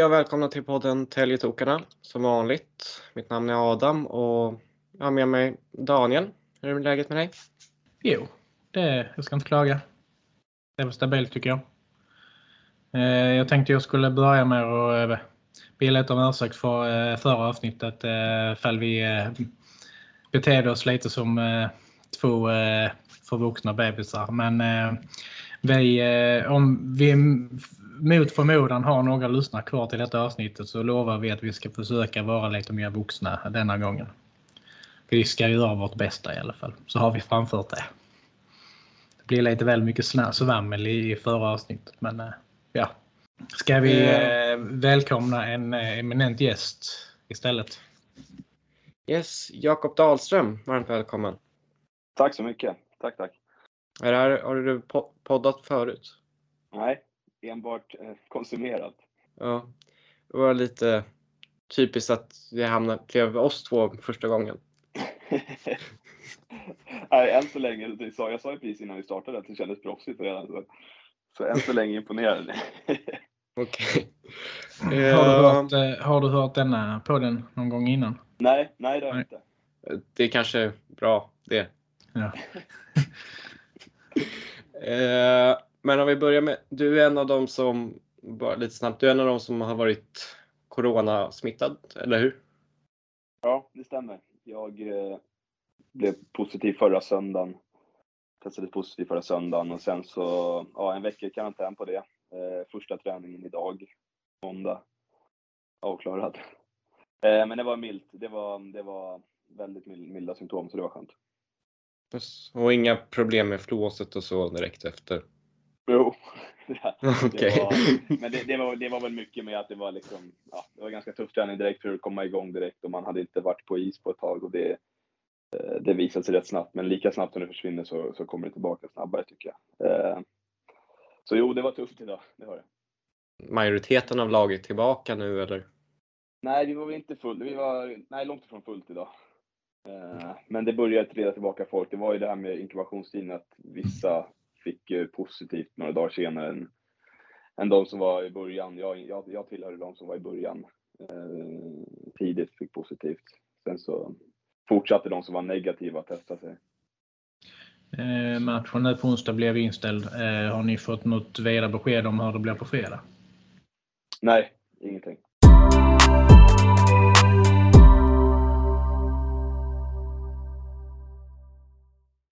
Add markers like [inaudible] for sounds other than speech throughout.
Hej och välkomna till podden Täljetokarna som vanligt. Mitt namn är Adam och jag har med mig Daniel. Hur är läget med dig? Jo, det är, jag ska inte klaga. Det är stabilt tycker jag. Eh, jag tänkte jag skulle börja med att eh, be lite om ursäkt för eh, förra avsnittet eh, fall vi eh, betedde oss lite som eh, två eh, förvuxna bebisar. Men eh, vi, eh, om vi mot förmodan har några lyssnare kvar till detta avsnittet så lovar vi att vi ska försöka vara lite mer vuxna denna gången. Vi ska göra vårt bästa i alla fall, så har vi framfört det. Det blir lite väl mycket svammel i förra avsnittet, men eh, ja. Ska vi eh, välkomna en eh, eminent gäst istället? Yes, Jakob Dahlström, varmt välkommen. Tack så mycket. Tack, tack. Är det här, har du poddat förut? Nej, enbart eh, konsumerat. Ja, det var lite typiskt att det hamnade, blev oss två första gången. [laughs] Nej, än så länge, det sa, jag sa ju precis innan vi startade att det kändes proffsigt redan. Så, så än så länge imponerande. [laughs] Okej. Okay. Har, du hört, eh, har du hört denna podden någon gång innan? Nej, nej det har jag inte. Det är kanske bra det. Ja. [laughs] Men om vi börjar med, du är en av dem som, bara lite snabbt, du är en av dem som har varit coronasmittad, eller hur? Ja, det stämmer. Jag eh, blev positiv förra söndagen. Testade positiv förra söndagen och sen så, ja, en vecka i karantän på det. Eh, första träningen idag, måndag, avklarad. Eh, men det var milt. Det var, det var väldigt milda symptom, så det var skönt. Och inga problem med flåset och så direkt efter? Jo. [laughs] okay. men det, det, var, det var väl mycket med att det var liksom, ja, det var ganska tuff träning direkt för att komma igång direkt och man hade inte varit på is på ett tag och det, eh, det visade sig rätt snabbt. Men lika snabbt som det försvinner så, så kommer det tillbaka snabbare tycker jag. Eh, så jo, det var tufft idag, det var det. Majoriteten av laget tillbaka nu eller? Nej, vi var väl inte fullt. Vi var, nej, långt ifrån fullt idag. Eh, men det började trilla tillbaka folk. Det var ju det här med inkubationstiden att vissa fick positivt några dagar senare än, än de som var i början. Jag, jag, jag tillhörde de som var i början eh, tidigt fick positivt. Sen så fortsatte de som var negativa att testa sig. Eh, matchen nu på onsdag blev inställd. Eh, har ni fått något vidare besked om hur det blir på fredag? Nej, ingenting.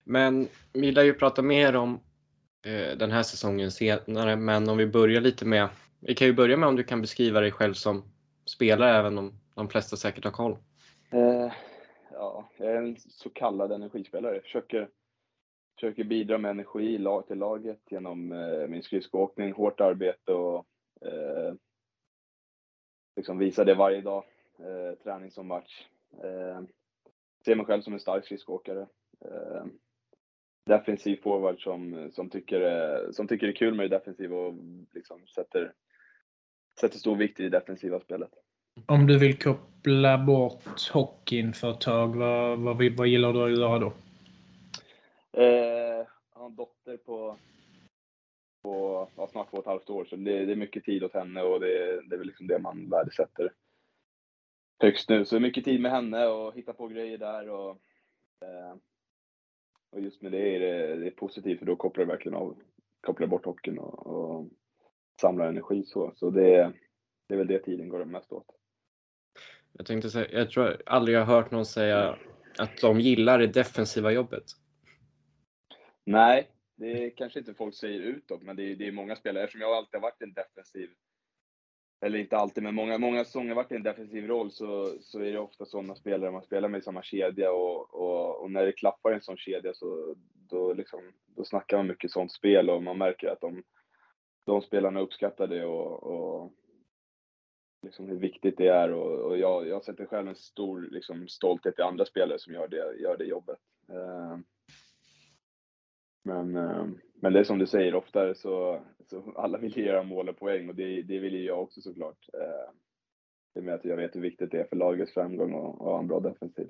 Men vi lär ju prata mer om eh, Eh, den här säsongen senare, men om vi börjar lite med, vi kan ju börja med om du kan beskriva dig själv som spelare, även om de flesta säkert har koll. Eh, ja, jag är en så kallad energispelare. Jag försöker, försöker bidra med energi till laget genom eh, min skridskoåkning, hårt arbete och eh, liksom visa det varje dag, eh, träning som match. Eh, ser mig själv som en stark skridskoåkare. Eh, defensiv forward som, som, tycker, som tycker det är kul med det defensiva och liksom sätter, sätter stor vikt i det defensiva spelet. Om du vill koppla bort hockeyn för ett tag, vad, vad, vad gillar du att göra då? Eh, jag har en dotter på, på ja, snart två och ett halvt år, så det, det är mycket tid åt henne och det, det är väl liksom det man värdesätter högst nu. Så mycket tid med henne och hitta på grejer där och eh, och just med det är det, det är positivt för då kopplar det verkligen av, kopplar bort hockeyn och, och samlar energi så. Så det, det är väl det tiden går mest åt. Jag tänkte säga, jag tror aldrig jag har hört någon säga att de gillar det defensiva jobbet. Nej, det kanske inte folk säger utåt, men det är, det är många spelare. Eftersom jag alltid har varit en defensiv eller inte alltid, men många, många säsonger varit i en defensiv roll så, så är det ofta sådana spelare man spelar med i samma kedja och, och, och när det klaffar i en sån kedja så då, liksom, då snackar man mycket sånt spel och man märker att de, de spelarna uppskattar det och, och liksom hur viktigt det är och, och jag, jag sätter själv en stor liksom, stolthet i andra spelare som gör det, gör det jobbet. Uh, men, eh, men det är som du säger, oftare så, så alla vill göra mål och poäng och det, det vill ju jag också såklart. Eh, det med att jag vet hur viktigt det är för lagets framgång och, och ha en bra defensiv.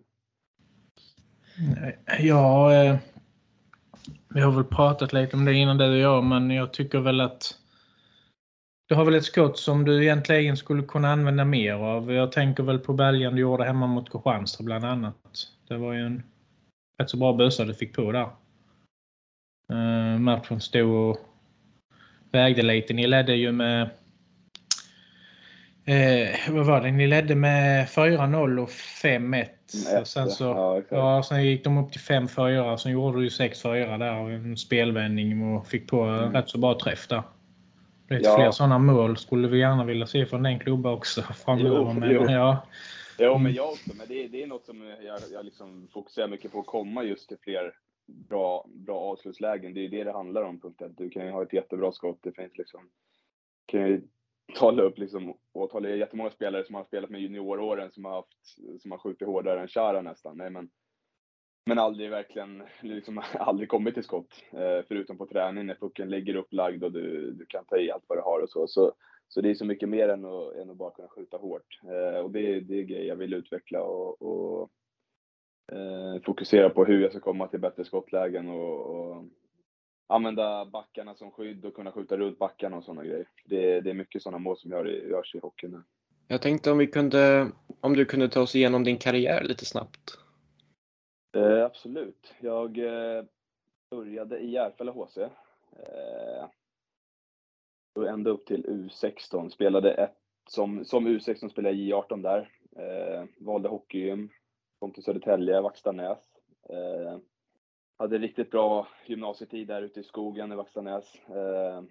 Eh, ja, vi har väl pratat lite om det innan du och jag, men jag tycker väl att du har väl ett skott som du egentligen skulle kunna använda mer av. Jag tänker väl på bälgen du gjorde hemma mot Kristianstad bland annat. Det var ju en rätt så bra bössa du fick på där. Uh, matchen stod och vägde lite. Ni ledde ju med Eh, vad var det? Ni ledde med 4-0 och 5-1. Sen, så, ja, ja, sen gick de upp till 5-4. Sen gjorde du 6-4 där. En spelvändning och fick på mm. rätt så bra träff där. Lite ja. fler sådana mål skulle vi gärna vilja se från den klubban också [laughs] framöver. Men, jo. Ja. Jo, men jag också. Men det, det är något som jag, jag liksom fokuserar mycket på, att komma just till fler bra, bra avslutslägen. Det är ju det det handlar om. Punkt. Du kan ju ha ett jättebra skott. Det finns liksom kan ju tala upp liksom, åtal. Det är jättemånga spelare som har spelat med junioråren som har, haft, som har skjutit hårdare än Chara nästan. Nej, men, men aldrig verkligen, liksom, [laughs] aldrig kommit till skott. Eh, förutom på träning när pucken ligger upplagd och du, du kan ta i allt vad du har och så. Så, så det är så mycket mer än att, än att bara kunna skjuta hårt. Eh, och det, det är grejer jag vill utveckla och, och eh, fokusera på hur jag ska komma till bättre skottlägen och, och använda backarna som skydd och kunna skjuta runt backarna och sådana grejer. Det, det är mycket sådana mål som gör, görs i hockeyn nu. Jag tänkte om vi kunde, om du kunde ta oss igenom din karriär lite snabbt? Eh, absolut. Jag eh, började i Järfälla HC. Eh, ända upp till U16. Spelade ett, som, som U16 spelade jag J18 där. Eh, valde hockeygym. Kom till Södertälje, Vackstanäs. Eh, hade riktigt bra gymnasietid där ute i skogen i Vaxtanäs. Eh,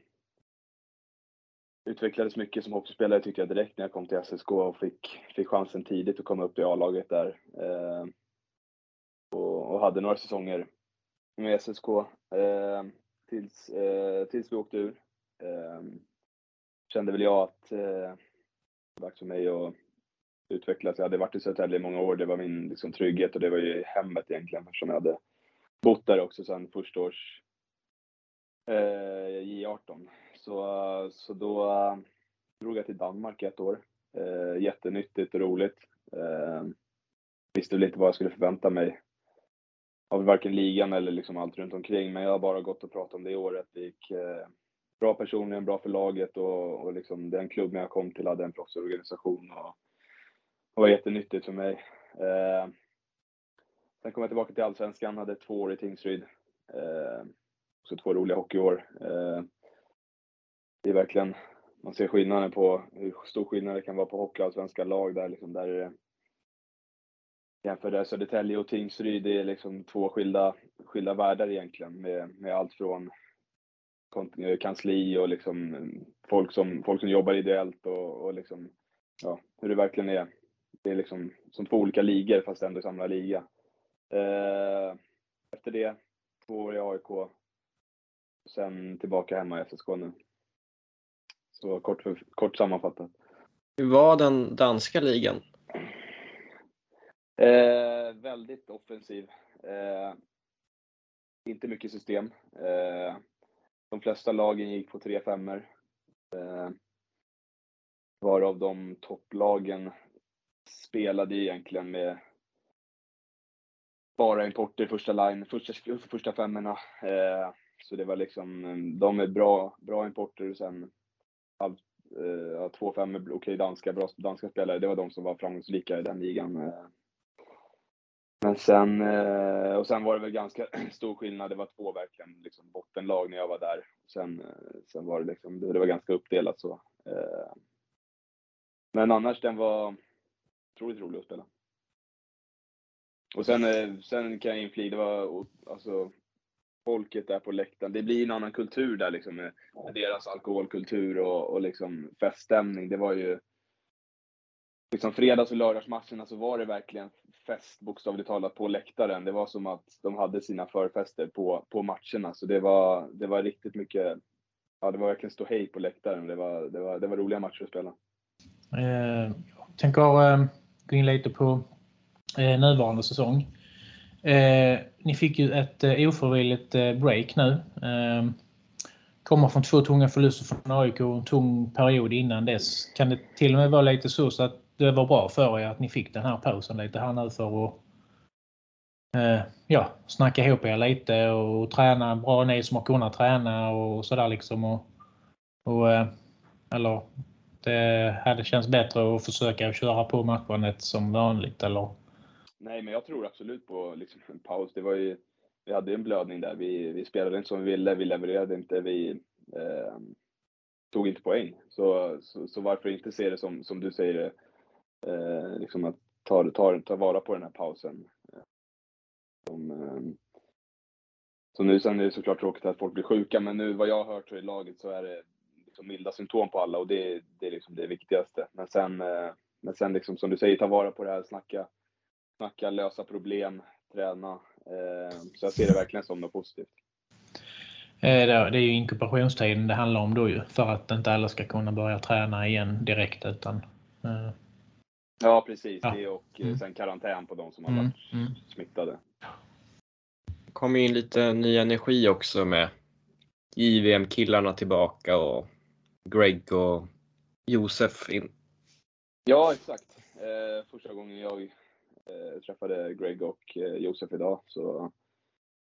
utvecklades mycket som hockeyspelare tyckte jag direkt när jag kom till SSK och fick, fick chansen tidigt att komma upp i A-laget där. Eh, och, och, hade några säsonger med SSK eh, tills, eh, tills vi åkte ur. Eh, kände väl jag att eh, det var dags för mig att utvecklas. Jag hade varit i Södertälje i många år. Det var min liksom, trygghet och det var ju hemmet egentligen eftersom jag hade bott där också sedan första års eh, J18. Så, så då eh, drog jag till Danmark ett år. Eh, jättenyttigt och roligt. Eh, visste väl inte vad jag skulle förvänta mig av varken ligan eller liksom allt runt omkring. Men jag har bara gått och pratat om det året. Det gick eh, bra personligen, bra för laget och, och liksom den klubben jag kom till hade en proffsorganisation och, det var jättenyttigt för mig. Eh, Sen kom jag tillbaka till Allsvenskan, hade två år i Tingsryd. Eh, också två roliga hockeyår. Eh, det är verkligen, man ser skillnaden på hur stor skillnad det kan vara på hockeyallsvenska lag där liksom, där är det jämför där Södertälje och Tingsryd, det är liksom två skilda, skilda världar egentligen med, med allt från eh, kansli och liksom eh, folk som, folk som jobbar ideellt och, och liksom, ja, hur det verkligen är. Det är liksom som två olika ligor fast ändå samma liga. Eh, efter det, två år i AIK. Sen tillbaka hemma i SSK nu. Så kort, för, kort sammanfattat. Hur var den danska ligan? Eh, väldigt offensiv. Eh, inte mycket system. Eh, de flesta lagen gick på 3 5 eh, Varav de topplagen spelade egentligen med bara importer första line, första, alltså första femmorna. Eh, så det var liksom, de är bra, bra importer och sen allt, eh, två femmor, okej okay, danska, bra danska spelare, det var de som var framgångsrika i den ligan. Eh. Men sen, eh, och sen var det väl ganska [clears throat] stor skillnad, det var två verkligen liksom bottenlag när jag var där. Sen, eh, sen var det liksom, det var ganska uppdelat så. Eh. Men annars den var otroligt rolig att spela. Och sen, eh, sen kan jag inflika, det var alltså folket där på läktaren. Det blir en annan kultur där liksom med, med deras alkoholkultur och, och liksom feststämning. Det var ju liksom fredags och lördagsmatcherna så var det verkligen fest bokstavligt talat på läktaren. Det var som att de hade sina förfester på, på matcherna. Så det var, det var riktigt mycket, ja det var verkligen stå hej på läktaren. Det var, det var, det var roliga matcher att spela. Eh, jag tänker eh, gå in lite på eh, nuvarande säsong. Eh, ni fick ju ett eh, ofrivilligt eh, break nu. Eh, kommer från två tunga förluster från AIK och en tung period innan dess. Kan det till och med vara lite så, så att det var bra för er att ni fick den här pausen lite här nu för att eh, ja, snacka ihop er lite och träna bra, ni som har kunnat träna och sådär liksom. Och, och eh, Eller det hade känts bättre att försöka köra på matchbandet som vanligt eller? Nej, men jag tror absolut på liksom en paus. Det var ju, vi hade en blödning där. Vi, vi spelade inte som vi ville, vi levererade inte, vi eh, tog inte poäng. Så, så, så, varför inte se det som, som du säger, eh, liksom att ta, ta, ta vara på den här pausen. Som, eh, så nu sen är det såklart tråkigt att folk blir sjuka, men nu vad jag har hört i laget så är det liksom milda symptom på alla och det, det är liksom det viktigaste. Men sen, eh, men sen liksom som du säger, ta vara på det här, snacka, snacka lösa problem, träna. Eh, så jag ser det verkligen som något positivt. Eh, det är ju inkubationstiden det handlar om då ju, för att inte alla ska kunna börja träna igen direkt utan Ja, precis. Ja. Det och mm. sen karantän på de som har mm. varit mm. smittade. Det kommer in lite ny energi också med JVM-killarna tillbaka och Greg och Josef in. Ja, exakt. Eh, första gången jag eh, träffade Greg och eh, Josef idag. Så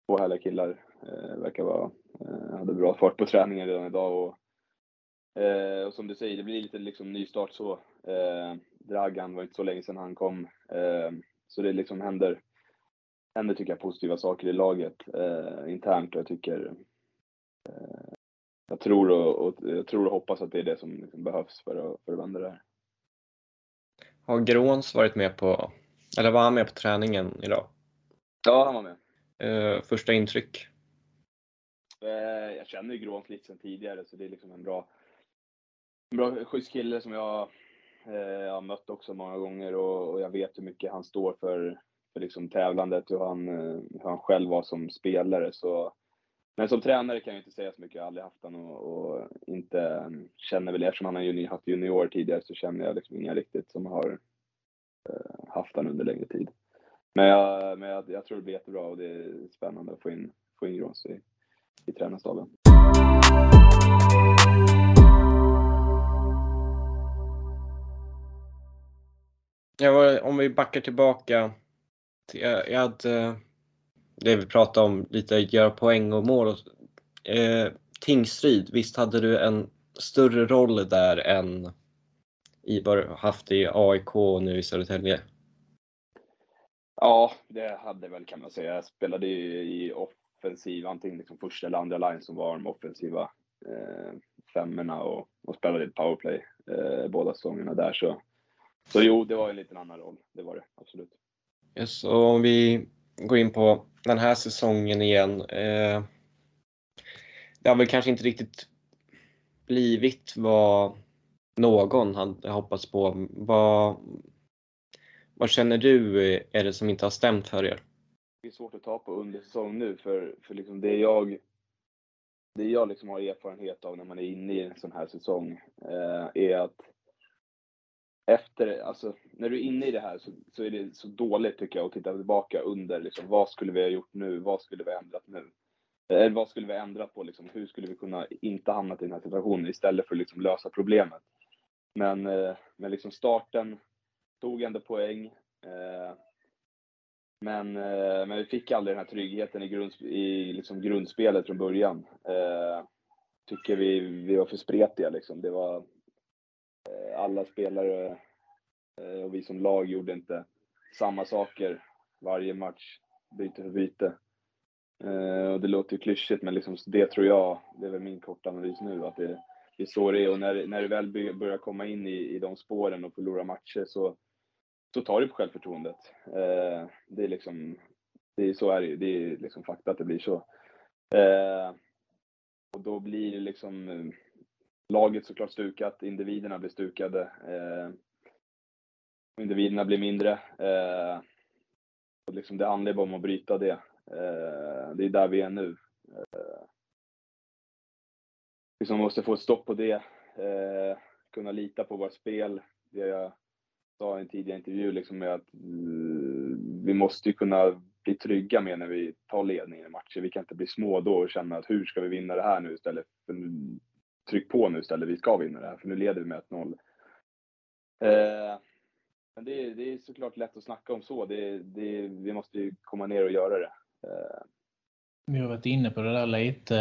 två härliga killar. Eh, verkar vara, eh, hade bra fart på träningen redan idag. Och, eh, och som du säger, det blir lite liksom nystart så. Eh, Dragan var inte så länge sedan han kom. Eh, så det liksom händer, händer tycker jag positiva saker i laget eh, internt och jag tycker eh, jag tror och, och, jag tror och hoppas att det är det som liksom behövs för att, för att vända det här. Har Gråns varit med på, eller var han med på träningen idag? Ja, han var med. Uh, första intryck? Uh, jag känner ju Gråns lite sedan tidigare så det är liksom en bra, en bra schysst kille som jag uh, har mött också många gånger och, och, jag vet hur mycket han står för, för liksom tävlandet och han, hur han själv var som spelare. Så men som tränare kan jag inte säga så mycket. Jag har aldrig haft honom och, och inte mm, känner väl, eftersom han har junior, haft junior tidigare så känner jag liksom inga riktigt som har eh, haft honom under längre tid. Men, jag, men jag, jag, tror det blir jättebra och det är spännande att få in, få in Grås i, i tränarstaben. Ja, om vi backar tillbaka. Till, jag, jag hade det vi pratade om, lite göra poäng och mål. Eh, Tingsryd, visst hade du en större roll där än i vad du haft i AIK och nu i Södertälje? Ja, det hade väl kan man säga. Jag spelade i offensiv, antingen liksom första eller andra line som var de offensiva eh, femmorna och, och spelade ett powerplay eh, båda säsongerna där. Så, så jo, det var en liten annan roll. Det var det absolut. Yes, och om vi gå in på den här säsongen igen. Eh, det har väl kanske inte riktigt blivit vad någon hade hoppats på. Vad, vad känner du är det som inte har stämt för er? Det är svårt att ta på under säsong nu för, för liksom det jag det jag liksom har erfarenhet av när man är inne i en sån här säsong eh, är att efter, alltså när du är inne i det här så, så är det så dåligt tycker jag att titta tillbaka under liksom, vad skulle vi ha gjort nu? Vad skulle vi ha ändrat nu? Eller vad skulle vi ha ändrat på liksom? Hur skulle vi kunna inte hamnat i den här situationen istället för att liksom lösa problemet? Men, eh, men liksom starten tog ändå poäng. Eh, men, eh, men vi fick aldrig den här tryggheten i, grund, i liksom grundspelet från början. Eh, tycker vi, vi var för spretiga liksom. Det var, Eh, alla spelare Eh, och vi som lag gjorde inte samma saker varje match, byte för byte. Eh, och det låter ju klyschigt, men liksom det tror jag, det är väl min korta analys nu, att det, det är så det är. Och när, när du väl börjar komma in i, i de spåren och förlora matcher så, så tar du på självförtroendet. Eh, det är liksom, det är så är det Det är liksom fakta att det blir så. Och då blir det liksom laget såklart stukat, individerna blir stukade. Eh, individerna blir mindre. Eh, och liksom det handlar bara om att bryta det. Eh, det är där vi är nu. Eh, liksom måste få ett stopp på det. Eh, kunna lita på vårt spel. Det jag sa i en tidigare intervju liksom är att mm, vi måste ju kunna bli trygga med när vi tar ledningen i matcher. Vi kan inte bli små då och känna att hur ska vi vinna det här nu istället för tryck på nu istället, vi ska vinna det här, för nu leder vi med 1-0. Eh, men det är, det är såklart lätt att snacka om så. Det, det, vi måste ju komma ner och göra det. Vi har varit inne på det där lite.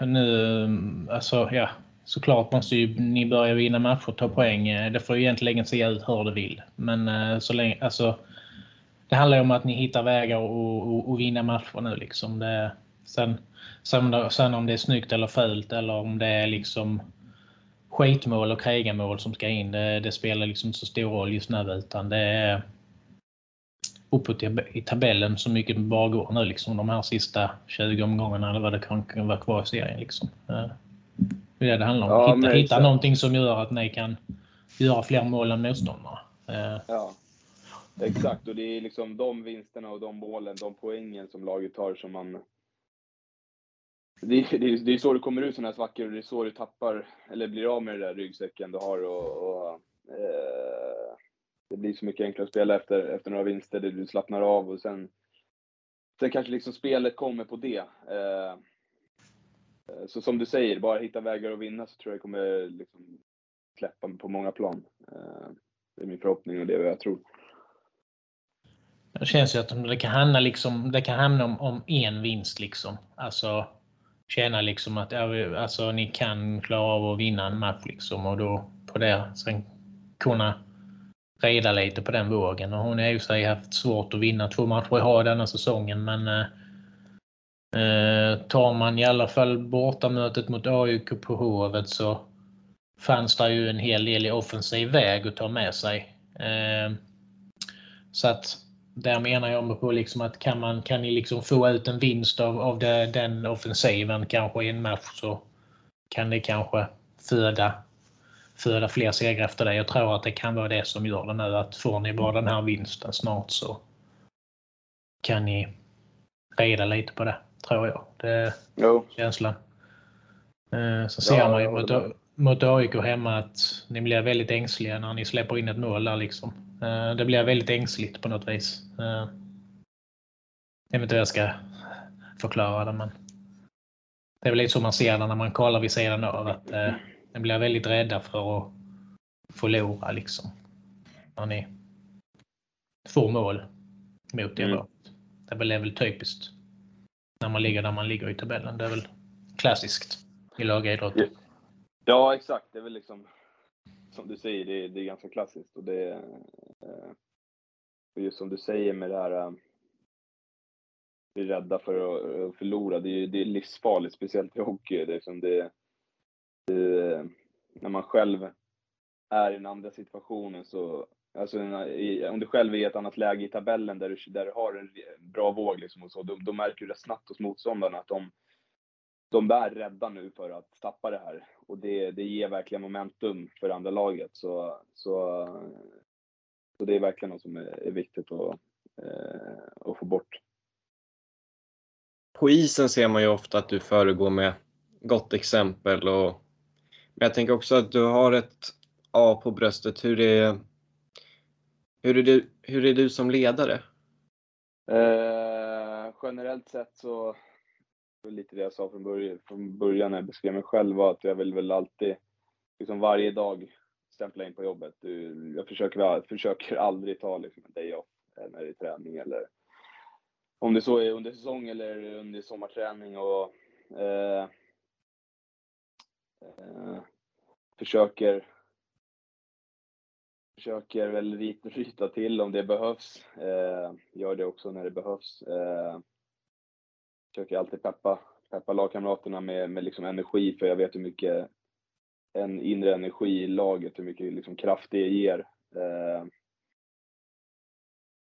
Eh, nu, mm, alltså ja, såklart måste ju ni börja vinna matcher och ta poäng. Eh, det får ju egentligen se ut hur det vill. Men eh, så länge, alltså, det handlar ju om att ni hittar vägar att vinna matcher nu. Liksom. Det, sen, sen, sen om det är snyggt eller fult eller om det är liksom skitmål och krigarmål som ska in. Det, det, spelar liksom inte så stor roll just nu utan det är uppåt i tabellen så mycket det bara går nu liksom de här sista 20 omgångarna eller vad det kan vara kvar i serien. Liksom. Det är det det handlar om. Ja, hitta, hitta någonting som gör att ni kan göra fler mål än motståndare. Ja, exakt. Och det är liksom de vinsterna och de målen, de poängen som laget tar som man det, det, det är så du kommer ut sådana här svackor och det är så du tappar, eller blir av med den där ryggsäcken du har och, och eh, det blir så mycket enklare att spela efter, efter några vinster, där du slappnar av och sen, sen kanske liksom spelet kommer på det. Eh, så som du säger, bara hitta vägar att vinna så tror jag det kommer liksom släppa på många plan. Eh, det är min förhoppning och det är vad jag tror. Det känns ju att det kan handla, liksom, det kan hamna om, om en vinst. Liksom. Alltså, känna liksom att alltså, ni kan klara av att vinna en match liksom, och då på det sen kunna rida lite på den vågen. Och hon har ju sig haft svårt att vinna två matcher i rad denna säsongen men eh, eh, tar man i alla fall bortamötet mot AIK på Hovet så fanns det ju en hel del i offensiv väg att ta med sig. Eh, så att där menar jag på liksom att kan, man, kan ni liksom få ut en vinst av, av det, den offensiven kanske i en match så kan det kanske föda, föda fler segrar efter det. Jag tror att det kan vara det som gör det nu. Att får ni bara den här vinsten snart så kan ni rida lite på det, tror jag. Det är jo. känslan. Eh, så ser ja, man ju mot, mot AIK hemma att ni blir väldigt ängsliga när ni släpper in ett mål där. Liksom. Eh, det blir väldigt ängsligt på något vis. Eh, jag vet inte hur jag ska förklara det, men det är väl lite så man ser det när man kollar vid sidan av. Att eh, ni blir väldigt rädda för att förlora liksom. När ni får mål mot er mm. Det är väl typiskt när man ligger där man ligger i tabellen. Det är väl klassiskt i lagidrott. Ja, exakt. Det är väl liksom som du säger, det, det är ganska klassiskt och det eh, just som du säger med det här eh, vi är rädda för att förlora. Det är, det är livsfarligt, speciellt i hockey. Det är som det, det, när man själv är i den andra situationen så, alltså om du själv är i ett annat läge i tabellen där du, där du har en bra våg liksom och så, då, då märker du det snabbt hos motståndarna att de, de är rädda nu för att tappa det här och det, det ger verkligen momentum för andra laget. Så, så, så det är verkligen något som är, är viktigt att, eh, att få bort. På isen ser man ju ofta att du föregår med gott exempel och men jag tänker också att du har ett A på bröstet. Hur är, hur är, du, hur är du som ledare? Eh, generellt sett så lite det jag sa från början, från början när jag beskrev mig själv var att jag vill väl alltid, liksom varje dag stämpla in på jobbet. Jag försöker, försöker aldrig ta liksom en day off eh, när det är träning eller om det så är under säsong eller under sommarträning och eh, eh, försöker försöker väl ryta [laughs] till om det behövs. Eh, gör det också när det behövs. Eh, försöker alltid peppa, peppa lagkamraterna med, med liksom energi, för jag vet hur mycket en inre energi i laget, hur mycket liksom kraft det ger. Eh,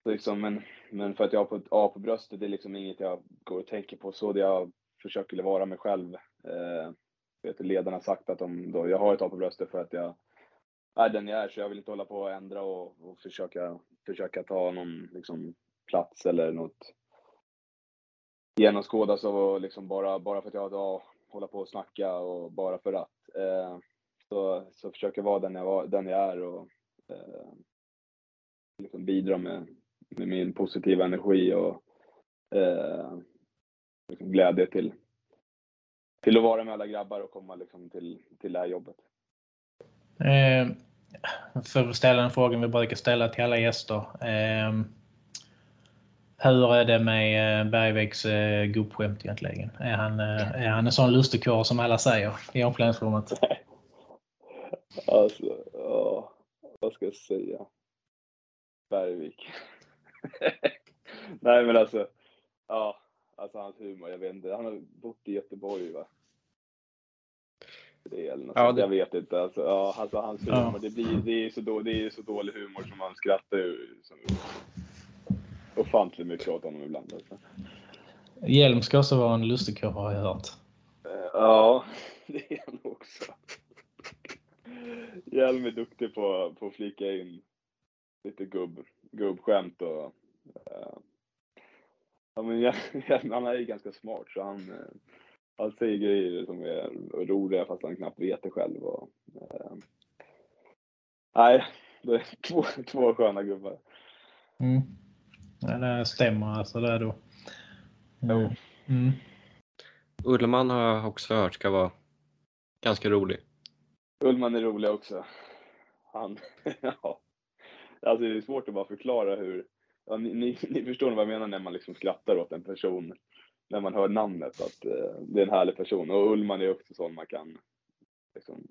liksom, men, men för att jag har ett A på bröstet, det är liksom inget jag går och tänker på så. Det jag försöker vara mig själv. Eh, vet, ledarna har sagt att de, då, jag har ett A på bröstet för att jag är den jag är, så jag vill inte hålla på och ändra och, och försöka, försöka ta någon liksom, plats eller något genomskådas av liksom bara, bara för att jag ja, hålla på och snacka och bara för att. Eh, så, så försöker jag vara den jag, den jag är och eh, liksom bidra med, med min positiva energi och eh, liksom glädje till, till att vara med alla grabbar och komma liksom till, till det här jobbet. Eh, för att ställa en fråga vi brukar ställa till alla gäster. Eh, Eh, hur är det med eh, Bergviks gubbskämt egentligen? Är han, eh, är han en sån lustigkarl som alla säger i omklädningsrummet? [laughs] Alltså, ja, vad ska jag säga? Bergvik. [laughs] Nej men alltså, ja, alltså hans humor, jag vet inte. Han har bott i Göteborg va? Det eller något Ja, det- Jag vet inte. Alltså, ja, alltså hans humor, Ja. det, blir, det, är så då, det är så dålig humor som man skrattar ju som, ofantligt mycket åt honom ibland. Alltså. Hjelm ska också vara en lustigkurre har jag hört. Eh, Ja, [laughs] det är han också. Hjelm är duktig på, på att flika in lite gubb, gubbskämt och eh, ja, men [laughs] Hjelm, han är ju ganska smart så han, eh, han säger grejer som är roliga fast han knappt vet det själv. Och, eh, nej, det är [laughs] två, två sköna gubbar. Mm. Ja, det stämmer alltså då. Mm. Mm. Ullman har jag också hört ska vara ganska rolig. Ullman är rolig också. Han, [laughs] ja. Alltså det är svårt att bara förklara hur, ja, ni, ni, ni förstår vad jag menar när man liksom skrattar åt en person, när man hör namnet, att eh, det är en härlig person. Och Ullman är också sån man kan, liksom,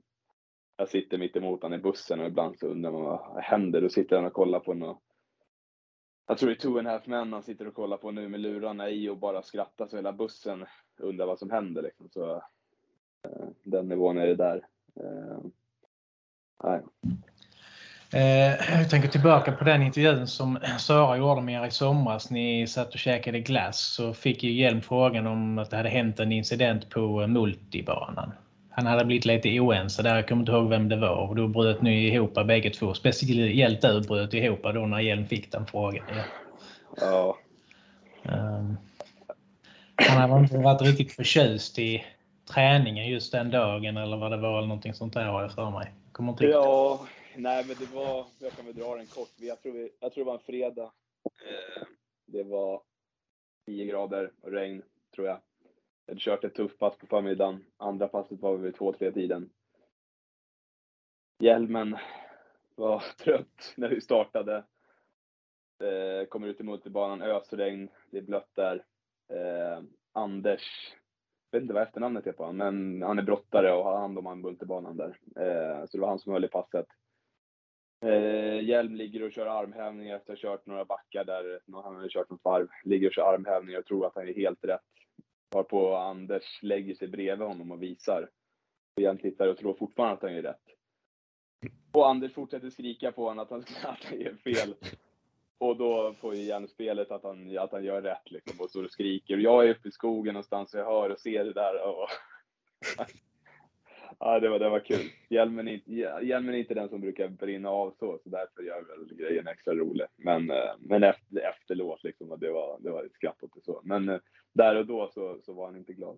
jag sitter mitt emot honom i bussen och ibland så undrar man vad händer? Då sitter han och kollar på något, jag tror det är Two and a Half Men han sitter och kollar på nu med lurarna i och bara skrattar så hela bussen undrar vad som händer liksom. Så eh, den nivån är det där. Eh, nej. Eh, jag tänker tillbaka på den intervjun som Sara gjorde med er i somras. Ni satt och käkade glass så fick ju Hjelm frågan om att det hade hänt en incident på multibanan. Han hade blivit lite oense där, jag kommer inte ihåg vem det var och då bröt ni ihop bägge två. Speciellt du bröt ihop då när Hjelm fick den frågan. Ja. Ja, Um, han hade inte varit riktigt förtjust i träningen just den dagen eller vad det var eller någonting sånt där har jag för mig. Jag Kommer inte ja, nej men det var, jag kan väl dra den kort. Jag tror, vi, jag tror det var en fredag. Eh, det var 10 grader och regn, tror jag. Jag hade kört ett tufft pass på förmiddagen. Andra passet var vid 2-3 tiden. Hjälmen var [laughs] trött när vi startade. Eh, kommer ut i multibanan, ösregn, det är blött där. Eh, Anders, jag vet inte vad efternamnet är på honom, men han är brottare och har hand om multibanan där. Eh, så det var han som höll i passet. Eh, Hjelm ligger och kör armhävningar efter att ha kört några backar där, han har kört något varv. Ligger och kör armhävningar och tror att han är helt rätt. Varpå Anders lägger sig bredvid honom och visar. Och Jan tittar och tror fortfarande att han är rätt. Och Anders fortsätter skrika på honom att han, [laughs] att han gör fel. Och då får ju Hjelm spelet att han, att han gör rätt liksom och står och skriker. Och jag är uppe i skogen någonstans och jag hör och ser det där. Och ja, det var, det var kul. Hjelmen är, inte, Hjelmen är inte den som brukar brinna av så, så därför gör väl grejen extra rolig. Men, eh, men efter, efterlåt liksom, och det var, det var ett skratt åt det så. Men eh, där och då så, så var han inte glad.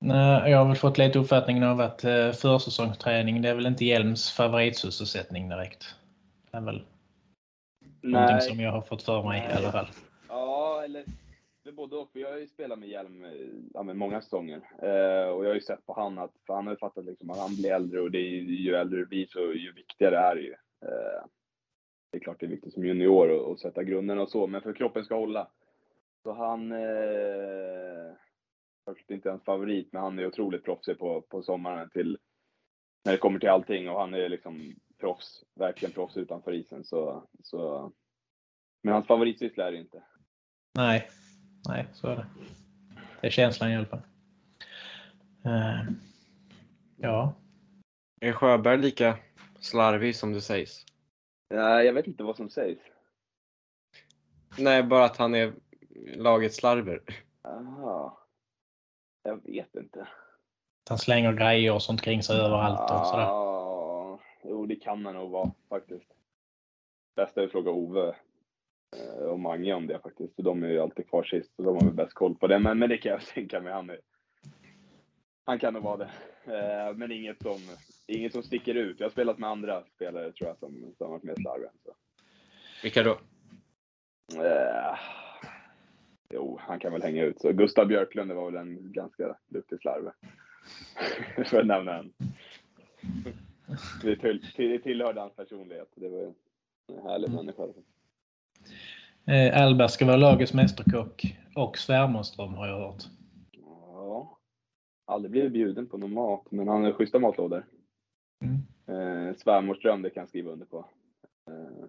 Nej, Jag har väl fått lite uppfattningen av att eh, försäsongsträning det är väl inte Hjelms favoritsysselsättning direkt. Det är väl någonting som jag har fått för mig i alla fall. Ja, eller lite både och. Vi har ju spelat med Hjelm eh, ja, med många säsonger. Eh, och jag har ju sett på han att, för han har ju fattat liksom att han blir äldre och det är, ju- ju äldre du blir så ju viktigare är det ju. Eh, det är klart det är viktigt som junior att- sätta grunden och så, men för kroppen ska hålla. Så han, eh, kanske inte hans favorit, men han är otroligt proffsig på, på sommaren till, när det kommer till allting och han är liksom proffs, verkligen proffs utanför isen. Så, så, men hans favoritsyssla är det inte. Nej, nej så är det. Det är känslan i alla fall. Eh, ja, Är Sjöberg lika slarvig som det sägs? Nej, jag vet inte vad som sägs. Nej, bara att han är lagets slarver. Aha. Jag vet inte. han slänger grejer och sånt kring sig överallt och sådär. Ja, jo, det kan han nog vara faktiskt. Bäst är att fråga Ove och Mange om det faktiskt. För de är ju alltid kvar sist och de har väl bäst koll på det. Men, men det kan jag [laughs] tänka mig. Han, är, han kan nog vara det. Eh, Men inget som, inget som sticker ut. Jag har spelat med andra spelare tror jag som, som har varit mer slarviga. Så. Vilka då? Eh, jo, han kan väl hänga ut. Så Gustav Björklund det var väl en ganska duktig slarve. [laughs] För att nämna en. Det, till, det tillhörde hans personlighet. Det var ju en härlig människa. Eh, Alba ska vara lagets mästerkock och svärmonström har jag hört. Ja. Aldrig blivit bjuden på någon mat, men han har schyssta matlådor. Mm. eh, svärmorsdröm, det kan jag skriva under på. Eh,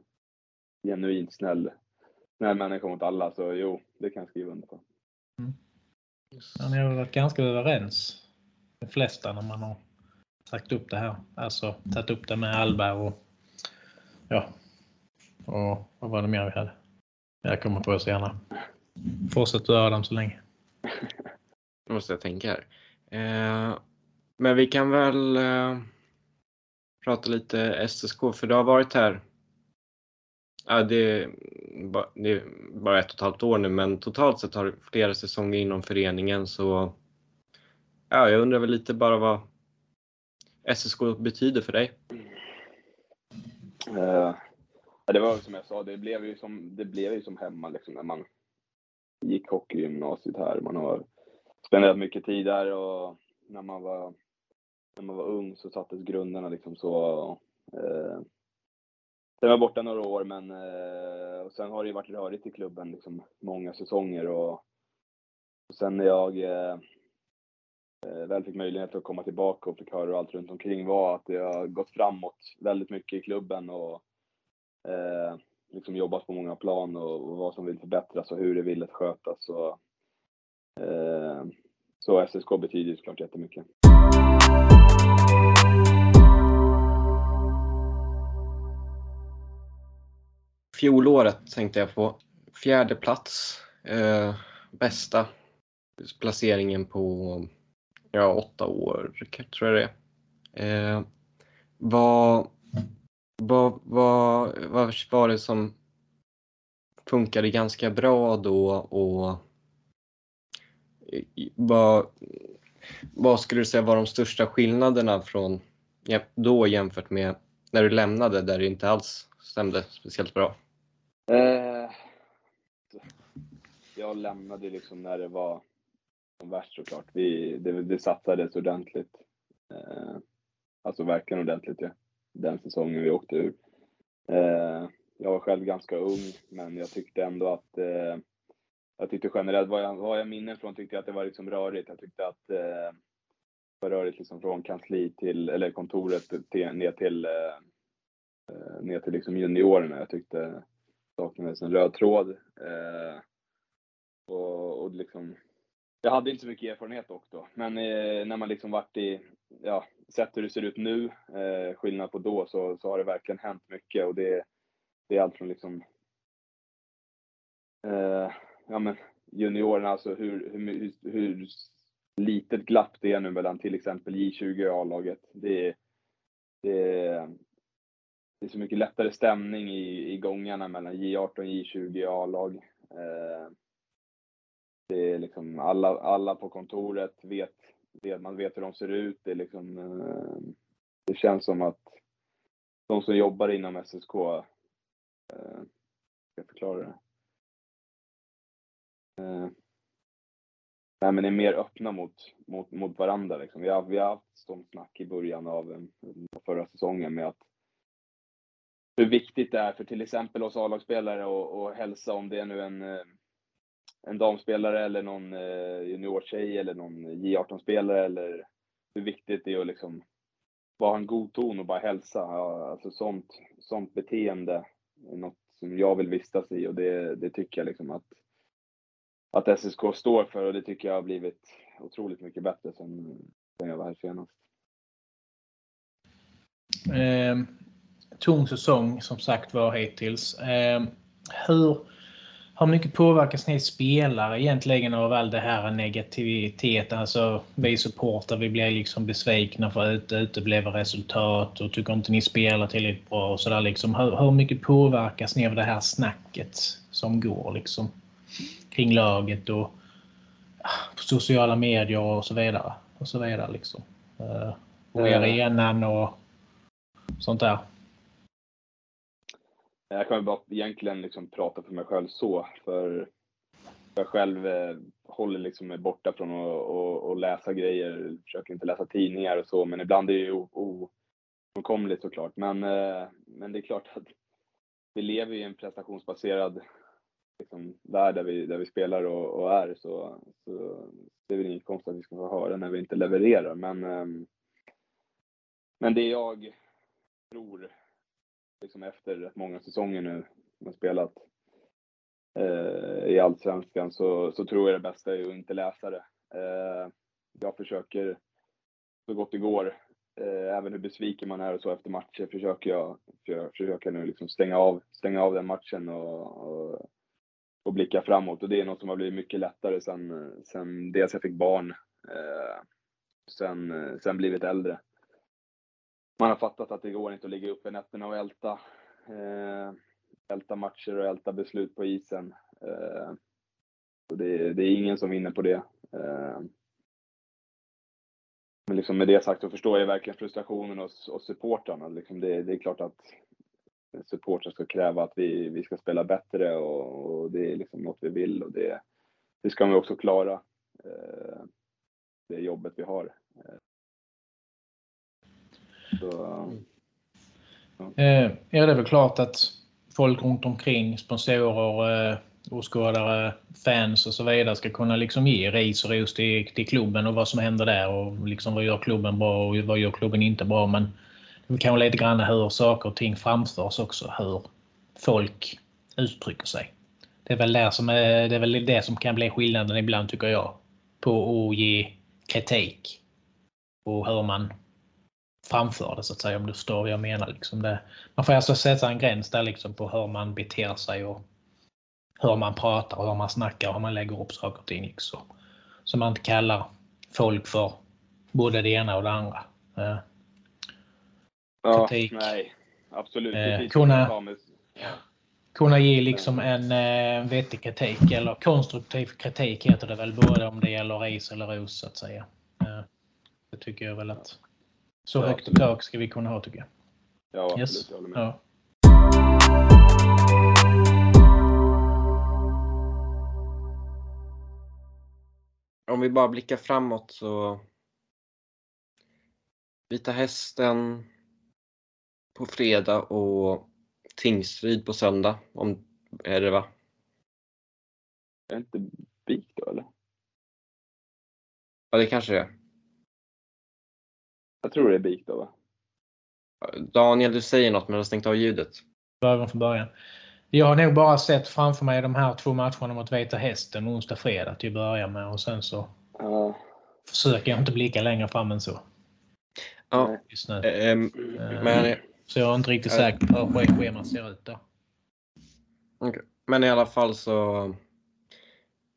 genuint snäll, snäll människa mot alla, så jo, det kan jag skriva under på. Ja, ni har varit ganska överens, de flesta, när man har sagt upp det här. Alltså tagit upp det med Alberg och ja, och vad var det mer vi hade? Jag kommer på senare. Fortsätt du Adam så länge. Nu måste jag tänka här. Eh, men vi kan väl eh, prata lite SSK för du har varit här. Ja, det, är ba, det är bara ett och ett halvt år nu men totalt sett har du flera säsonger inom föreningen så ja, jag undrar väl lite bara vad SSK betyder för dig. Eh, ja, det var som jag sa, det blev ju som, det blev ju som hemma liksom när man gick hockeygymnasiet här. Man har spenderat mycket tid där och när man var, när man var ung så sattes grunderna liksom så. Eh, sen var jag borta några år men eh, och sen har det ju varit rörigt i klubben liksom många säsonger och, och sen när jag eh, väl fick möjlighet att komma tillbaka och fick höra allt runt omkring var att det har gått framåt väldigt mycket i klubben och eh, liksom jobbat på många plan och, och, vad som vill förbättras och hur det vill att skötas. Och, eh, så SSK betyder såklart jättemycket. Fjolåret tänkte jag på fjärde plats. Eh, bästa placeringen på ja, åtta år, tror jag det är. Eh, vad, vad, vad, vad var det som funkade ganska bra då och vad, vad skulle du säga var de största skillnaderna från då jämfört med när du lämnade där det inte alls stämde speciellt bra? Eh, jag lämnade liksom när det var som värst såklart. Vi, det, det satsades ordentligt. Eh, alltså verkligen ordentligt ja. Den säsongen vi åkte ur. Eh, jag var själv ganska ung, men jag tyckte ändå att eh, jag tyckte generellt, vad jag, vad jag minnen från tyckte jag att det var liksom rörigt. Jag tyckte att eh, det var rörigt liksom från kansli till, eller kontoret till, ner till, eh, eh, ner till liksom juniorerna. Jag tyckte saknades en röd tråd. Eh, och, och liksom, jag hade inte så mycket erfarenhet dock då, men eh, när man liksom varit i, ja, sett hur det ser ut nu, eh, skillnad på då, så, så har det verkligen hänt mycket och det, det är allt från liksom, eh, ja men juniorerna, alltså hur, hur, hur, litet glapp det är nu mellan till exempel J20 och A-laget. Det, det, det är så mycket lättare stämning i, i gångarna mellan J18, J20 och A-lag. Eh, det är liksom alla, alla på kontoret vet, det, man vet hur de ser ut. Det, liksom, eh, det känns som att de som jobbar inom SSK, eh, ska jag förklara det? Eh, nej, men är mer öppna mot, mot, mot varandra. Liksom. Vi, har, vi har haft sånt snack i början av eh, förra säsongen med att hur viktigt det är för till exempel oss A-lagsspelare att hälsa om det är nu en eh, en damspelare eller någon eh, juniortjej eller någon J18-spelare eller hur viktigt det är att liksom bara ha en god ton och bara hälsa. Ja, alltså sånt, sånt beteende är något som jag vill vistas i och det, det tycker jag liksom att, att SSK står för och det tycker jag har blivit otroligt mycket bättre sen, sen jag var här senast. Eh, tung säsong som sagt var hittills. Eh, hur hur mycket påverkas ni spelare egentligen av all det här negativiteten? Alltså vi supportrar, vi blir liksom besvikna för att uteblev resultat och tycker inte ni spelar tillräckligt bra och sådär liksom. Hur, hur mycket påverkas ni av det här snacket som går liksom kring laget och på sociala medier och så vidare och så vidare liksom. Och i arenan och sånt där. Jag kan väl bara egentligen liksom prata för mig själv så, för jag själv eh, håller liksom mig borta från att läsa grejer, försöker inte läsa tidningar och så, men ibland är det ju ofrånkomligt såklart. Men, eh, men det är klart att vi lever i en prestationsbaserad liksom, värld där vi, där vi spelar och, och är, så, så det är väl inget konstigt att vi ska få höra när vi inte levererar. Men, eh, men det jag tror, liksom efter rätt många säsonger nu, man spelat eh, i Allsvenskan, så, så tror jag det bästa är att inte läsa det. Eh, jag försöker så gott det går, eh, även hur besviken man är och så efter matcher, försöker jag, för, försöker nu liksom stänga av, stänga av den matchen och, och, och blicka framåt. Och det är något som har blivit mycket lättare sen, sen dels jag fick barn, eh, sen, sen blivit äldre man har fattat att det går inte att ligga uppe nätterna och älta, eh, älta matcher och älta beslut på isen. Eh, och det, det, är ingen som vinner på det. Eh, men liksom med det sagt så förstår jag verkligen frustrationen hos, hos supportrarna. Liksom det, det är klart att supportrar ska kräva att vi, vi ska spela bättre och, och det är liksom något vi vill och det, det ska vi också klara. Eh, det jobbet vi har. Så, ja. Mm. Eh, ja, det är väl klart att folk runt omkring, sponsorer, eh, åskådare, fans och så vidare ska kunna liksom ge ris och ros till, till klubben och vad som händer där och liksom vad gör klubben bra och vad gör klubben inte bra. Men det kan lite grann hur saker och ting framförs också, hur folk uttrycker sig. Det är väl, där som är, det, är väl det som kan bli skillnaden ibland tycker jag. På att ge kritik. Och hur man framför det så att säga om du förstår vad jag menar. Liksom det, man får alltså sätta en gräns där liksom på hur man beter sig och hur man pratar och hur man snackar och hur man lägger upp saker och ting. Liksom. Så man inte kallar folk för både det ena och det andra. Eh, ja, kritik. nej, absolut. Eh, kunna, kunna ge liksom en eh, vettig kritik eller konstruktiv kritik heter det väl både om det gäller ris eller ros så att säga. Eh, det tycker jag väl att så ja, högt i tak ska vi kunna ha tycker jag. Ja, absolut. Yes. Jag håller med. Ja. Om vi bara blickar framåt så Vita Hästen på fredag och Tingsryd på söndag. Om, är det va? Är det inte BIK då eller? Ja det kanske det är. Jag tror det är BIK då va? Daniel, du säger något men du har stängt av ljudet. Början från början. Jag har nog bara sett framför mig de här två matcherna mot Vita Hästen onsdag, fredag till att börja med och sen så uh. försöker jag inte blicka längre fram än så. Ja. Just nu. Äh, men, så jag är inte riktigt äh, säker på hur schemat ser ut där. Okay. Men i alla fall så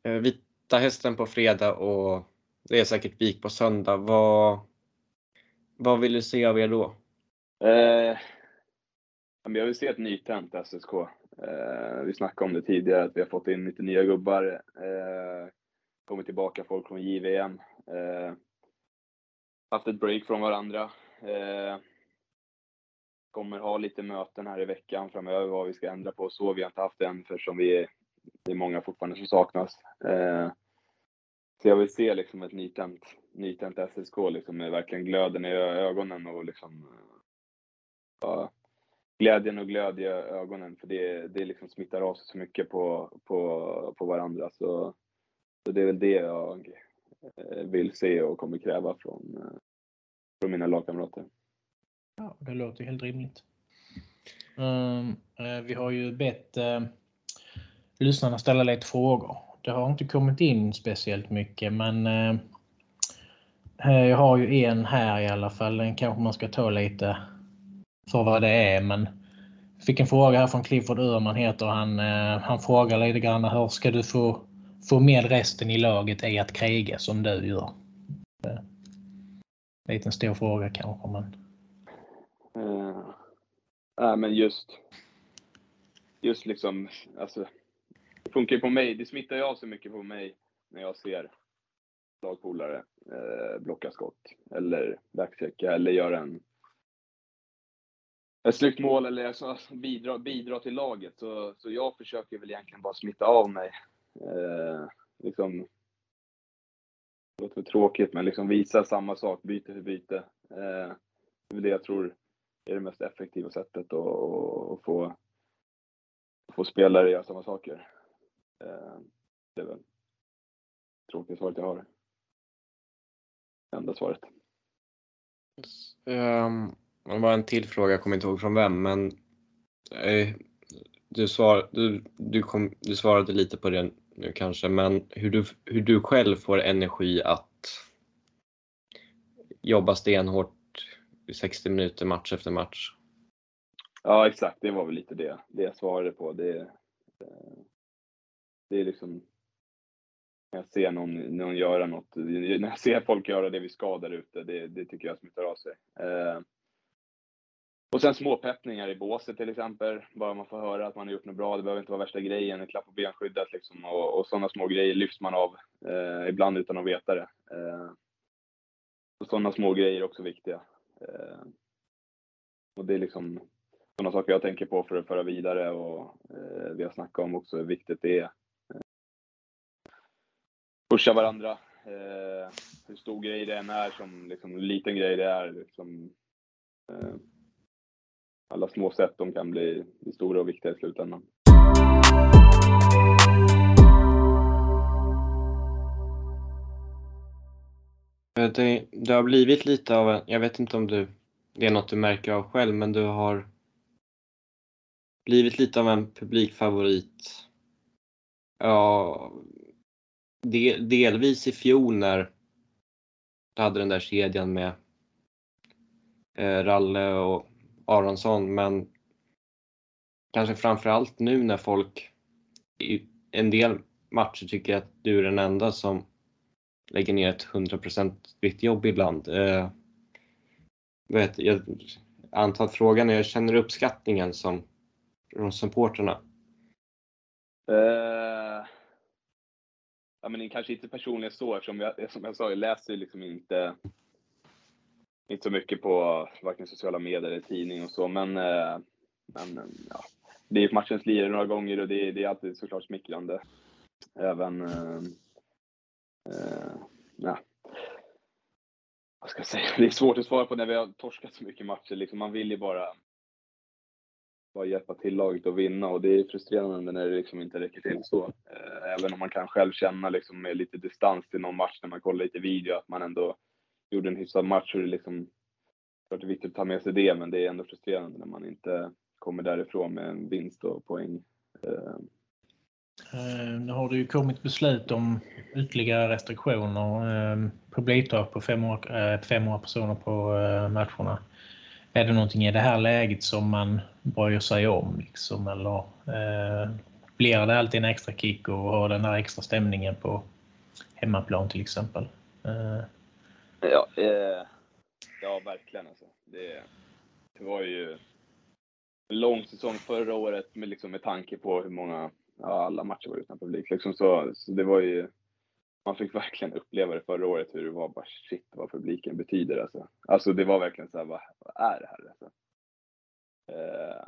äh, Vita Hästen på fredag och det är säkert Vik på söndag. Vad, vad vill du se av er då? Eh, jag vill se ett nytänt SSK. Eh, vi snackade om det tidigare, att vi har fått in lite nya gubbar. Eh, kommit tillbaka folk från JVM. Eh, haft ett break från varandra. Eh, kommer ha lite möten här i veckan framöver vad vi ska ändra på så. Vi har inte haft det än eftersom vi det är många fortfarande som saknas. Eh, så jag vill se liksom ett nytänt, nytänt SSK liksom med verkligen glöden i ögonen och liksom eh, ja, glädjen och glöd i ögonen för det, det liksom smittar av sig så mycket på, på, på varandra. Så, så det är väl det jag eh, vill se och kommer kräva från, eh, från mina lagkamrater. Ja, det låter helt rimligt. Um, vi har ju bett uh, lyssnarna ställa lite frågor det har inte kommit in speciellt mycket men eh, jag har ju en här i alla fall. Den kanske man ska ta lite för vad det är. Men jag fick en fråga här från Clifford Öhman heter han. Eh, han frågar lite grann hur ska du få, få med resten i laget i att kriga som du gör? Eh, liten stor fråga kanske men. Uh, äh, men just just liksom alltså funkar ju på mig. Det smittar ju av sig mycket på mig när jag ser lagpolare eh, blocka skott eller backchecka eller göra en ett snyggt mål eller alltså, bidra, bidra till laget. Så, så jag försöker väl egentligen bara smitta av mig. Eh, liksom, det låter tråkigt, men liksom visa samma sak byte för byte. Eh, det är det jag tror är det mest effektiva sättet att få, få spelare att göra samma saker. Eh, det är väl tråkiga svaret jag har. Enda svaret. Um, det var en till fråga, jag kommer inte ihåg från vem, men eh, du, svar, du, du, kom, du svarade lite på det nu kanske, men hur du, hur du själv får energi att jobba stenhårt i 60 minuter match efter match? Ja, exakt. Det var väl lite det, det jag svarade på. Det, eh, det är liksom när jag ser någon, någon göra något, när jag ser folk göra det vi ska där ute, det, det tycker jag smittar av sig. Eh, och sen småpeppningar i båset till exempel, bara man får höra att man har gjort något bra. Det behöver inte vara värsta grejen, en klapp på benskyddet liksom. Och, och sådana små grejer lyfts man av, eh, ibland utan att veta det. Eh, och sådana små grejer är också viktiga. Eh, och det är liksom sådana saker jag tänker på för att föra vidare och eh, vi har snackat om också hur viktigt det är. Pusha varandra. Eh, hur stor grej det än är, som liksom, liten grej det är. Liksom, eh, alla små sätt de kan bli, bli stora och viktiga i slutändan. Det, det har blivit lite av en, jag vet inte om du, det är något du märker av själv, men du har blivit lite av en publikfavorit. Ja, del, delvis i fjol när du hade den där kedjan med eh, Ralle och Aronsson, men kanske framförallt nu när folk i en del matcher tycker att du är den enda som lägger ner ett 100% vitt jobb ibland. Eh, vet, jag antar att frågan är, jag känner uppskattningen som från supporterna? Uh, ja, men kanske inte personligen så eftersom jag, som jag sa, jag läser liksom inte, inte så mycket på varken sociala medier eller tidning och så, men, eh, men ja, det är matchens lirare några gånger och det, det är alltid såklart smickrande. Även, uh, ja, vad ska jag säga, det är svårt att svara på när vi har torskat så mycket matcher. Liksom, man vill ju bara bara hjälpa till laget att vinna och det är frustrerande när det liksom inte räcker till så. Eh, även om man kan själv känna liksom med lite distans till någon match när man kollar lite video att man ändå gjorde en hyfsad match så det liksom klart det är viktigt att ta med sig det men det är ändå frustrerande när man inte kommer därifrån med en vinst och poäng. Eh, eh, nu har det ju kommit beslut om ytterligare restriktioner. Publiktak på 500 personer på matcherna. Är det någonting i det här läget som man bryr sig om? Liksom, eller eh, blir det alltid en extra kick och ha den här extra stämningen på hemmaplan till exempel? Eh. Ja, eh, ja, verkligen. Alltså. Det, det var ju en lång säsong förra året med, liksom, med tanke på hur många, ja, alla matcher var utan publik. Liksom, så, så det var ju man fick verkligen uppleva det förra året hur det var bara shit vad publiken betyder alltså. Alltså det var verkligen så här, vad, vad är det här alltså? Eh,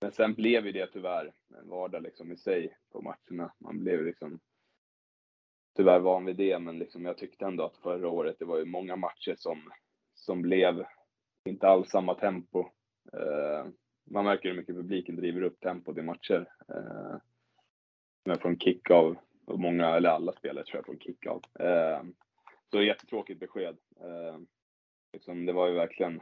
men sen blev ju det tyvärr en vardag liksom i sig på matcherna. Man blev liksom tyvärr van vid det, men liksom jag tyckte ändå att förra året, det var ju många matcher som, som blev inte alls samma tempo. Eh, man märker hur mycket publiken driver upp tempot i matcher. Eh, från kick av och många, eller alla spelare tror jag, från en kick-out. Eh, så jättetråkigt besked. Eh, liksom, det var ju verkligen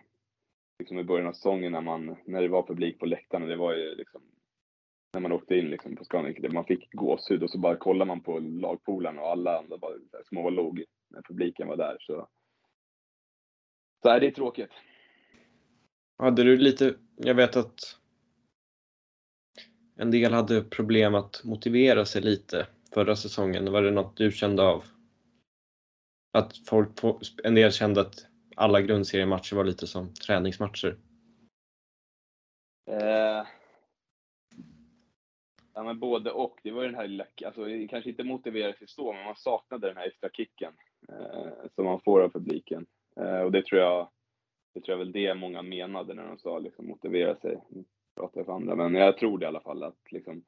liksom i början av säsongen när, man, när det var publik på läktarna, det var ju liksom när man åkte in liksom på Scandic, man fick gåshud och så bara kollar man på lagpolarna och alla andra bara smålog när publiken var där. Så, så här, det är tråkigt. Hade du lite, jag vet att en del hade problem att motivera sig lite förra säsongen? Var det något du kände av? Att folk, en del kände att alla grundseriematcher var lite som träningsmatcher? Eh, ja, men både och. Det var ju den här lilla, alltså kanske inte motiverat sig så, men man saknade den här extra kicken eh, som man får av publiken. Eh, och det tror jag, det tror jag väl det många menade när de sa liksom motivera sig. Nu Pratar jag för andra, men jag tror det i alla fall att liksom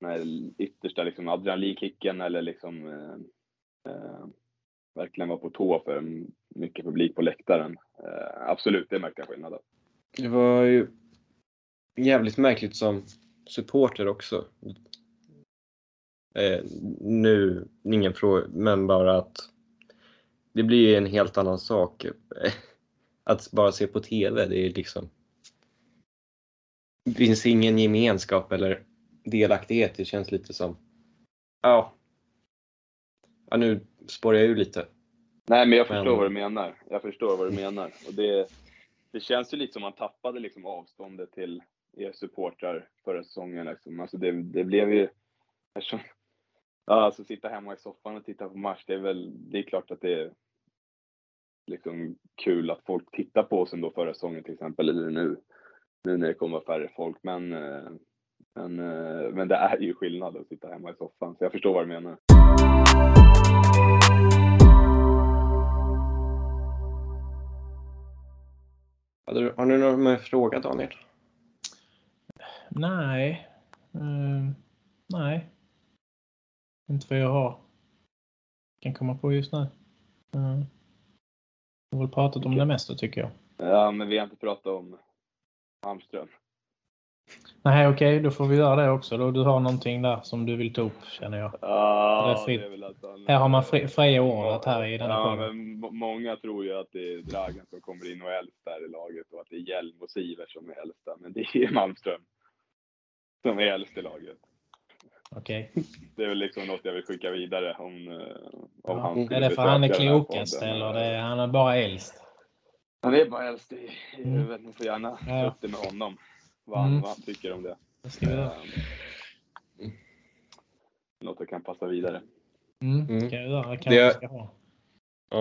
den yttersta liksom, adrenalinkicken eller liksom eh, eh, verkligen vara på tå för mycket publik på läktaren. Eh, absolut, det märkte jag skillnad av. Det var ju jävligt märkligt som supporter också. Eh, nu, ingen fråga, men bara att det blir en helt annan sak. [laughs] att bara se på TV, det är liksom det finns ingen gemenskap eller delaktighet. Det känns lite som, ja, ja nu spårar jag ur lite. Nej, men jag förstår Men- vad du menar. Jag förstår vad du menar. Och det, det känns ju lite som man tappade liksom avståndet till er supportrar förra säsongen. Liksom. Alltså det, det blev ju... Eftersom, ja, alltså sitta hemma i soffan och titta på match, det är väl det är klart att det är liksom kul att folk tittar på oss ändå förra säsongen till exempel, eller nu, nu när det kommer färre folk. Men, eh, men, eh, men det är ju skillnad att sitta hemma i soffan, så jag förstår vad du menar. Har du, har du någon mer fråga Daniel? Nej. Mm, nej. Inte vad jag har. Kan komma på just nu. Mm. Jag har väl pratat om det mesta tycker jag. Ja, men vi har inte pratat om Malmström. Nej, okej, då får vi göra det också. Då du har någonting där som du vill ta upp känner jag. Ja, Det är fritt. det är väl att han, Här har man fri, fria ordet här i denna Ja, men må- många tror ju att det är Dragan som kommer in och äldst där i laget och att det är Hjelm och Sivert som är äldsta. Men det är Malmström som är äldst i laget. Okej. Det är väl liksom något jag vill skicka vidare om, eh, om Ja. han Är det för han är klokast eller det är, han är bara äldst? Han är bara äldst i, i Mm. huvudet. Ni får gärna ta Ja. upp det med honom. Vad han, Mm. han tycker om det. Eh, Något jag kan passa vidare. Mm, Mm. kan göra. Kanske Det- vi ska ha.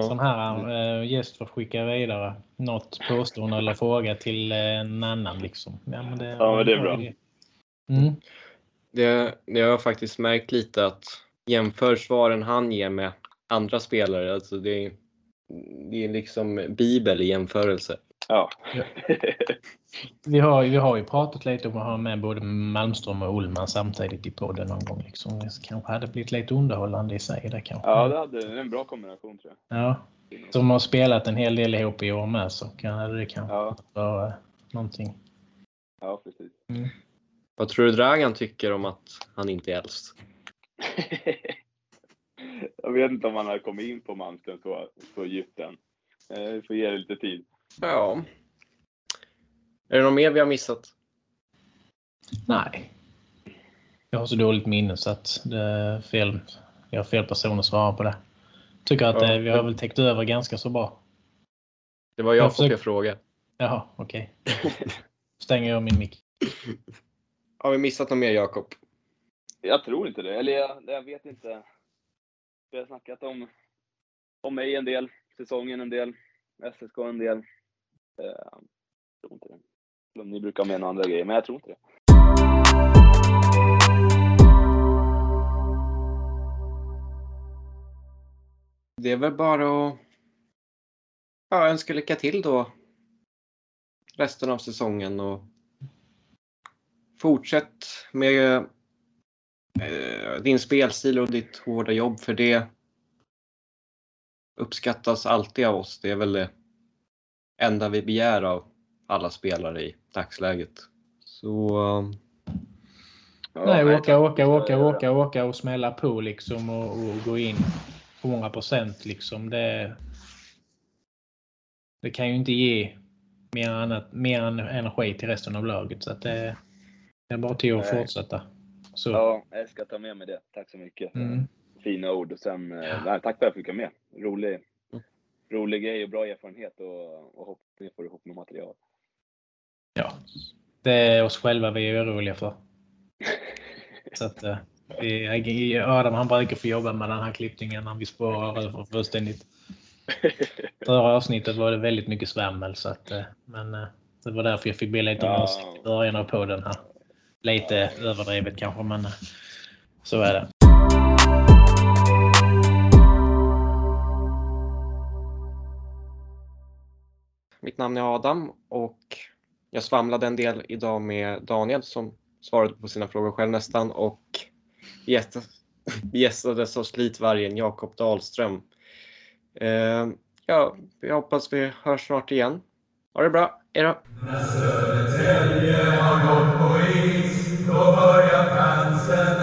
Sån Ja. här äh, gäst får skicka vidare något påstående eller fråga till eh, en annan liksom. Ja, men det, Ja, men det är bra. Mm. Det, det har jag faktiskt märkt lite att jämför svaren han ger med andra spelare, alltså det är, det är liksom bibel i jämförelse. Ja. Vi har, vi har ju pratat lite om att ha med både Malmström och Ullman samtidigt i podden någon gång. Liksom. Det kanske hade blivit lite underhållande i sig. Det kanske. ja, det hade det är en bra kombination tror jag. Ja. Som har spelat en hel del ihop i år med så kan det kanske Ja. vara någonting. Ja, precis. Vad tror du Dragan tycker om att han inte är äldst? [laughs] jag vet inte om han har kommit in på Malmström så, så djupt än. Eh, Vi får ge det lite tid. Ja. Är det något mer vi har missat? Nej. Jag har så dåligt minne så att det är fel. Jag har fel person att svara på det. Tycker att Ja. eh, vi har väl täckt över ganska så bra. Det var Jag jag som försöker- fråga. Jaha, okej. Stänger jag min mick. [laughs] Har vi missat något mer Jakob? Jag tror inte det. Eller jag, jag vet inte. Vi har snackat om, om mig en del, säsongen en del, SSK en del. Jag tror inte det. Ni brukar ha med några andra grejer, men jag tror inte det. Det är väl bara att ja, önska lycka till då resten av säsongen och fortsätt med eh, din spelstil och ditt hårda jobb för det uppskattas alltid av oss. Det är väl det enda vi begär av alla spelare i dagsläget. Så Ja, Nej, nej, åka, åka, åka, åka, åka och smälla på liksom och, och gå in 100 procent liksom. Det, det kan ju inte ge mer, annat, mer än energi till resten av laget. Så att det, det är bara till att Nej. fortsätta. Så. Ja, jag ska ta med mig det. Tack så mycket. Mm. Fina ord. Och sen, eh, Ja. nej, tack för att jag fick vara med. Rolig. Rolig grej och bra erfarenhet och, och hoppas ni får ihop något material. Ja. Det är oss själva vi är oroliga för. [laughs] Så att, eh, vi, Adam han brukar få jobba med den här klippningen när vi spårar över fullständigt. [laughs] Förra avsnittet var det väldigt mycket svammel så att, eh, men eh, det var därför jag fick be lite om Ja. ursäkt i början av podden här. Lite överdrivet kanske men eh, så är det. Mitt namn är Adam och jag svamlade en del idag med Daniel som svarade på sina frågor själv nästan och gästades av slitvargen Jakob Dahlström. Eh, ja, vi hoppas vi hörs snart igen. Ha det bra, hejdå! När Södertälje har gått på is, då börjar fansen